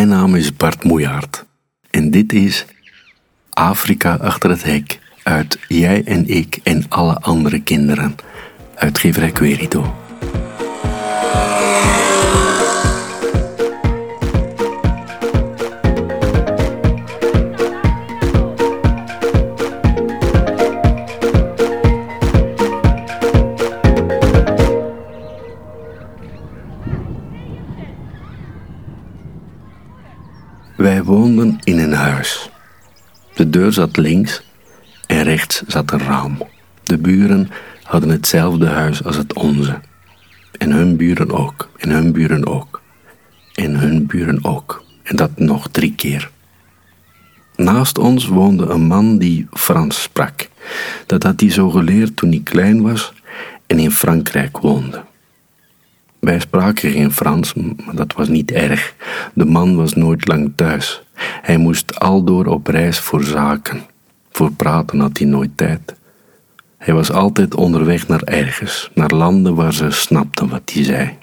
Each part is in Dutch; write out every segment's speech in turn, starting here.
Mijn naam is Bart Moejaert en dit is Afrika achter het hek uit Jij en ik en alle andere kinderen. Uitgeverij Querido. De deur zat links en rechts zat een raam. De buren hadden hetzelfde huis als het onze. En hun buren ook, en hun buren ook, en hun buren ook. En dat nog drie keer. Naast ons woonde een man die Frans sprak. Dat had hij zo geleerd toen hij klein was en in Frankrijk woonde. Wij spraken geen Frans, maar dat was niet erg. De man was nooit lang thuis. Hij moest aldoor op reis voor zaken. Voor praten had hij nooit tijd. Hij was altijd onderweg naar ergens, naar landen waar ze snapten wat hij zei.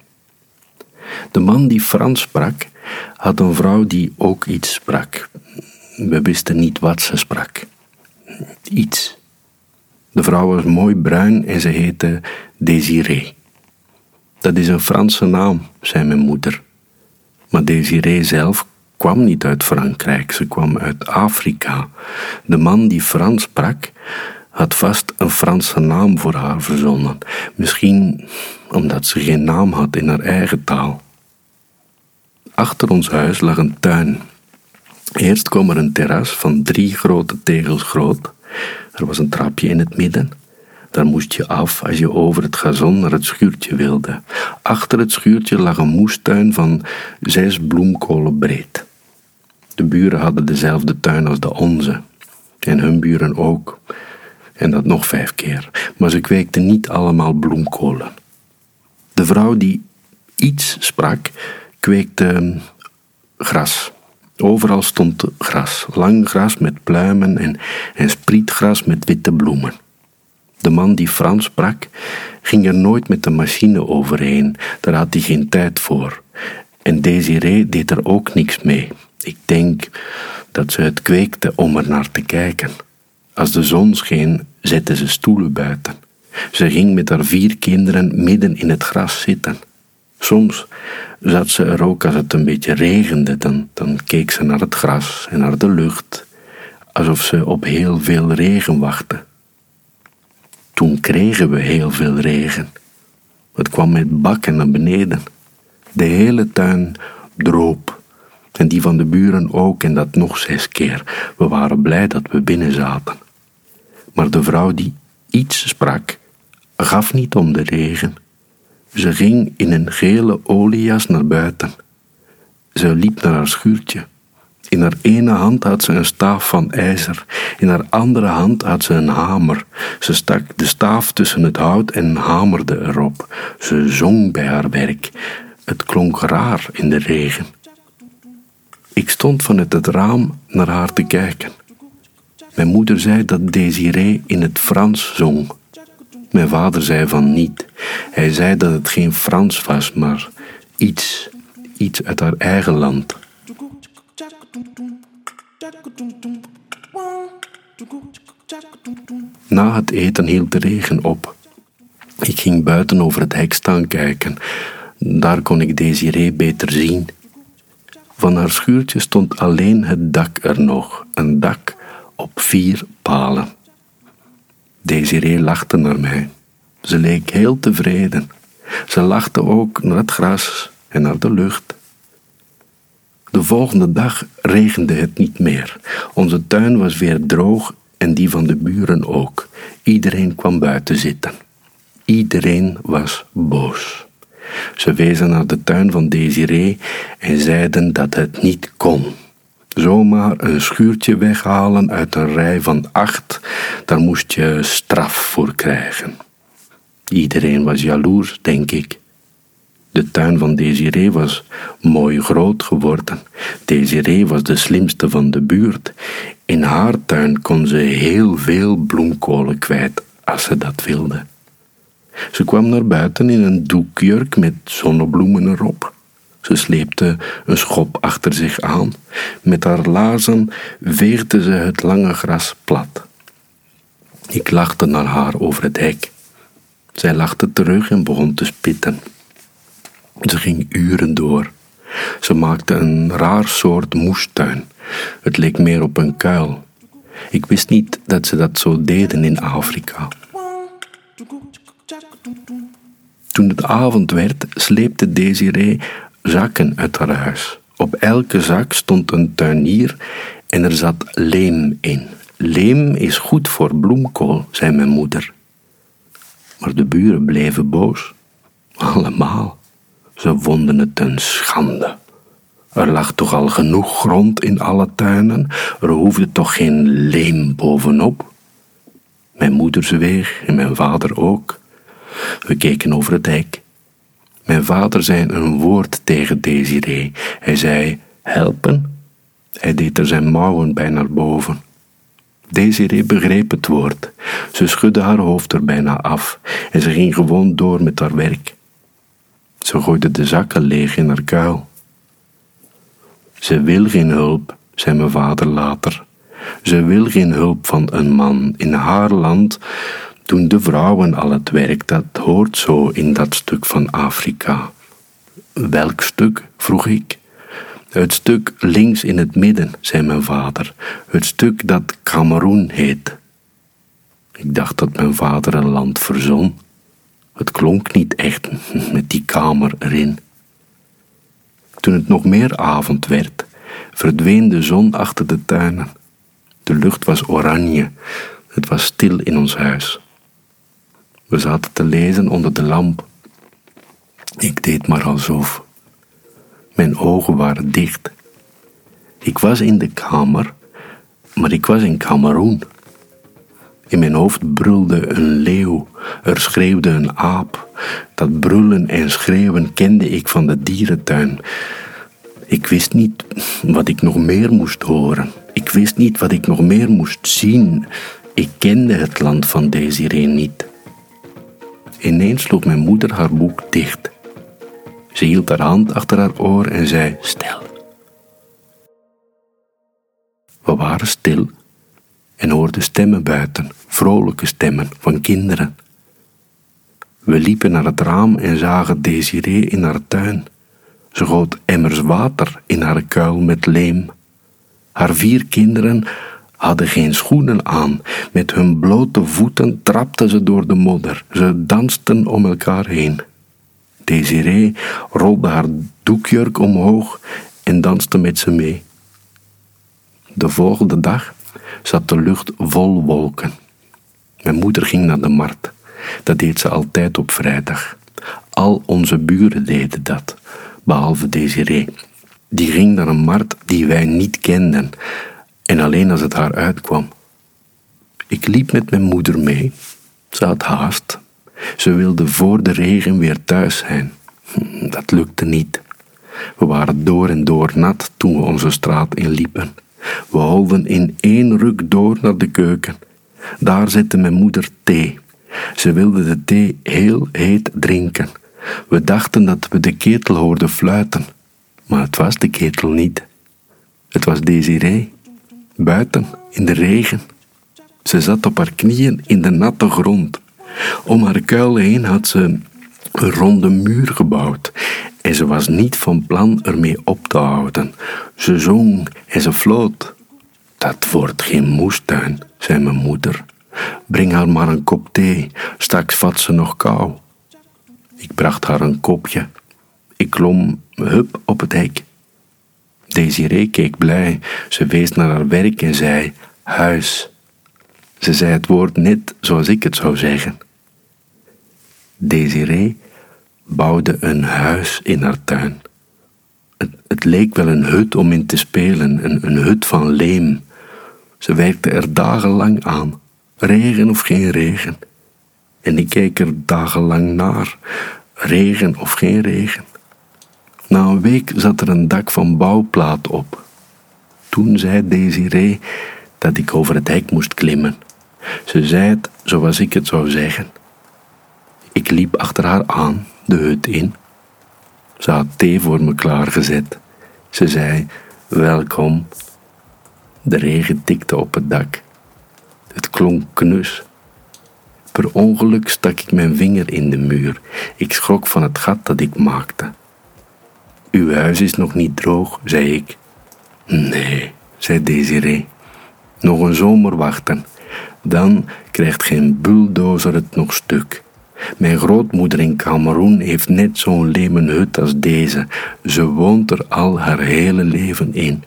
De man die Frans sprak, had een vrouw die ook iets sprak. We wisten niet wat ze sprak. Iets. De vrouw was mooi bruin en ze heette Désirée. Dat is een Franse naam, zei mijn moeder. Maar Desiree zelf kwam niet uit Frankrijk, ze kwam uit Afrika. De man die Frans sprak, had vast een Franse naam voor haar verzonnen. Misschien omdat ze geen naam had in haar eigen taal. Achter ons huis lag een tuin. Eerst kwam er een terras van drie grote tegels groot. Er was een trapje in het midden. Daar moest je af als je over het gazon naar het schuurtje wilde. Achter het schuurtje lag een moestuin van zes bloemkolen breed. De buren hadden dezelfde tuin als de onze. En hun buren ook. En dat nog vijf keer. Maar ze kweekten niet allemaal bloemkolen. De vrouw die iets sprak, kweekte gras. Overal stond gras, lang gras met pluimen en, en sprietgras met witte bloemen. De man die Frans sprak, ging er nooit met de machine overheen, daar had hij geen tijd voor. En Desiree deed er ook niks mee. Ik denk dat ze het kweekte om er naar te kijken. Als de zon scheen, zette ze stoelen buiten. Ze ging met haar vier kinderen midden in het gras zitten. Soms zat ze er ook als het een beetje regende, dan, dan keek ze naar het gras en naar de lucht, alsof ze op heel veel regen wachtte. Toen kregen we heel veel regen. Het kwam met bakken naar beneden. De hele tuin droop. En die van de buren ook, en dat nog zes keer. We waren blij dat we binnen zaten. Maar de vrouw die iets sprak, gaf niet om de regen. Ze ging in een gele oliejas naar buiten. Ze liep naar haar schuurtje. In haar ene hand had ze een staaf van ijzer, in haar andere hand had ze een hamer. Ze stak de staaf tussen het hout en hamerde erop. Ze zong bij haar werk. Het klonk raar in de regen. Stond vanuit het raam naar haar te kijken. Mijn moeder zei dat Desiree in het Frans zong. Mijn vader zei van niet. Hij zei dat het geen Frans was, maar iets, iets uit haar eigen land. Na het eten hield de regen op. Ik ging buiten over het hek staan kijken. Daar kon ik Desiree beter zien. Van haar schuurtje stond alleen het dak er nog, een dak op vier palen. Desiree lachte naar mij. Ze leek heel tevreden. Ze lachte ook naar het gras en naar de lucht. De volgende dag regende het niet meer. Onze tuin was weer droog en die van de buren ook. Iedereen kwam buiten zitten. Iedereen was boos. Ze wezen naar de tuin van Desiree en zeiden dat het niet kon. Zomaar een schuurtje weghalen uit een rij van acht, daar moest je straf voor krijgen. Iedereen was jaloers, denk ik. De tuin van Desiree was mooi groot geworden. Desiree was de slimste van de buurt. In haar tuin kon ze heel veel bloemkolen kwijt als ze dat wilde. Ze kwam naar buiten in een doekjurk met zonnebloemen erop. Ze sleepte een schop achter zich aan. Met haar laarzen veegde ze het lange gras plat. Ik lachte naar haar over het hek. Zij lachte terug en begon te spitten. Ze ging uren door. Ze maakte een raar soort moestuin. Het leek meer op een kuil. Ik wist niet dat ze dat zo deden in Afrika. Toen het avond werd, sleepte Desiree zakken uit haar huis. Op elke zak stond een tuinier en er zat leem in. Leem is goed voor bloemkool, zei mijn moeder. Maar de buren bleven boos. Allemaal. Ze vonden het een schande. Er lag toch al genoeg grond in alle tuinen, er hoefde toch geen leem bovenop. Mijn moeder zweeg en mijn vader ook. We keken over het hek. Mijn vader zei een woord tegen Desiree. Hij zei: Helpen? Hij deed er zijn mouwen bij naar boven. Desiree begreep het woord. Ze schudde haar hoofd er bijna af en ze ging gewoon door met haar werk. Ze gooide de zakken leeg in haar kuil. Ze wil geen hulp, zei mijn vader later. Ze wil geen hulp van een man. In haar land doen de vrouwen al het werk, dat hoort zo in dat stuk van Afrika. Welk stuk? vroeg ik. Het stuk links in het midden, zei mijn vader. Het stuk dat Cameroen heet. Ik dacht dat mijn vader een land verzon. Het klonk niet echt met die kamer erin. Toen het nog meer avond werd, verdween de zon achter de tuinen. De lucht was oranje. Het was stil in ons huis. We zaten te lezen onder de lamp. Ik deed maar alsof. Mijn ogen waren dicht. Ik was in de kamer, maar ik was in Cameroen. In mijn hoofd brulde een leeuw, er schreeuwde een aap. Dat brullen en schreeuwen kende ik van de dierentuin. Ik wist niet wat ik nog meer moest horen. Ik wist niet wat ik nog meer moest zien. Ik kende het land van Desiree niet. Ineens sloeg mijn moeder haar boek dicht. Ze hield haar hand achter haar oor en zei: Stil. We waren stil en hoorden stemmen buiten, vrolijke stemmen van kinderen. We liepen naar het raam en zagen Desiree in haar tuin. Ze goot emmers water in haar kuil met leem. Haar vier kinderen hadden geen schoenen aan. Met hun blote voeten trapten ze door de modder. Ze dansten om elkaar heen. Desiree rolde haar doekjurk omhoog en danste met ze mee. De volgende dag zat de lucht vol wolken. Mijn moeder ging naar de markt. Dat deed ze altijd op vrijdag. Al onze buren deden dat, behalve Desiree. Die ging naar een markt die wij niet kenden, en alleen als het haar uitkwam. Ik liep met mijn moeder mee. Ze had haast. Ze wilde voor de regen weer thuis zijn. Hm, dat lukte niet. We waren door en door nat toen we onze straat inliepen. We holden in één ruk door naar de keuken. Daar zette mijn moeder thee. Ze wilde de thee heel heet drinken. We dachten dat we de ketel hoorden fluiten, maar het was de ketel niet. Het was Desiree, buiten in de regen. Ze zat op haar knieën in de natte grond. Om haar kuil heen had ze een ronde muur gebouwd en ze was niet van plan ermee op te houden. Ze zong en ze floot. Dat wordt geen moestuin, zei mijn moeder. Breng haar maar een kop thee, straks vat ze nog kou. Ik bracht haar een kopje. Ik klom hup op het hek. Desiree keek blij. Ze wees naar haar werk en zei: Huis. Ze zei het woord net zoals ik het zou zeggen. Desiree bouwde een huis in haar tuin. Het, het, leek wel een hut om in te spelen, een, een hut van leem. Ze werkte er dagenlang aan, regen of geen regen. En ik keek er dagenlang naar, regen of geen regen. Na een week zat er een dak van bouwplaat op. Toen zei Desiree dat ik over het hek moest klimmen. Ze zei het zoals ik het zou zeggen. Ik liep achter haar aan, de hut in. Ze had thee voor me klaargezet. Ze zei: Welkom. De regen tikte op het dak. Het klonk knus. Per ongeluk stak ik mijn vinger in de muur. Ik schrok van het gat dat ik maakte. Uw huis is nog niet droog, zei ik. Nee, zei Desiree. Nog een zomer wachten. Dan krijgt geen bulldozer het nog stuk. Mijn grootmoeder in Cameroen heeft net zo'n lemen hut als deze. Ze woont er al haar hele leven in.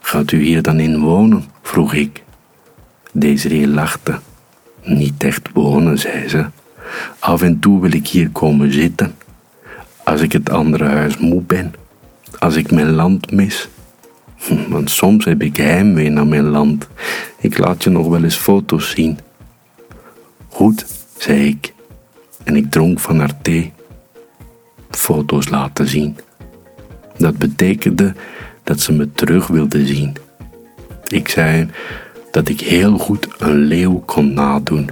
Gaat u hier dan in wonen? vroeg ik. Desiree lachte. Niet echt wonen, zei ze. Af en toe wil ik hier komen zitten. Als ik het andere huis moe ben. Als ik mijn land mis. Want soms heb ik heimwee naar mijn land. Ik laat je nog wel eens foto's zien. Goed, zei ik. En ik dronk van haar thee. Foto's laten zien. Dat betekende dat ze me terug wilde zien. Ik zei dat ik heel goed een leeuw kon nadoen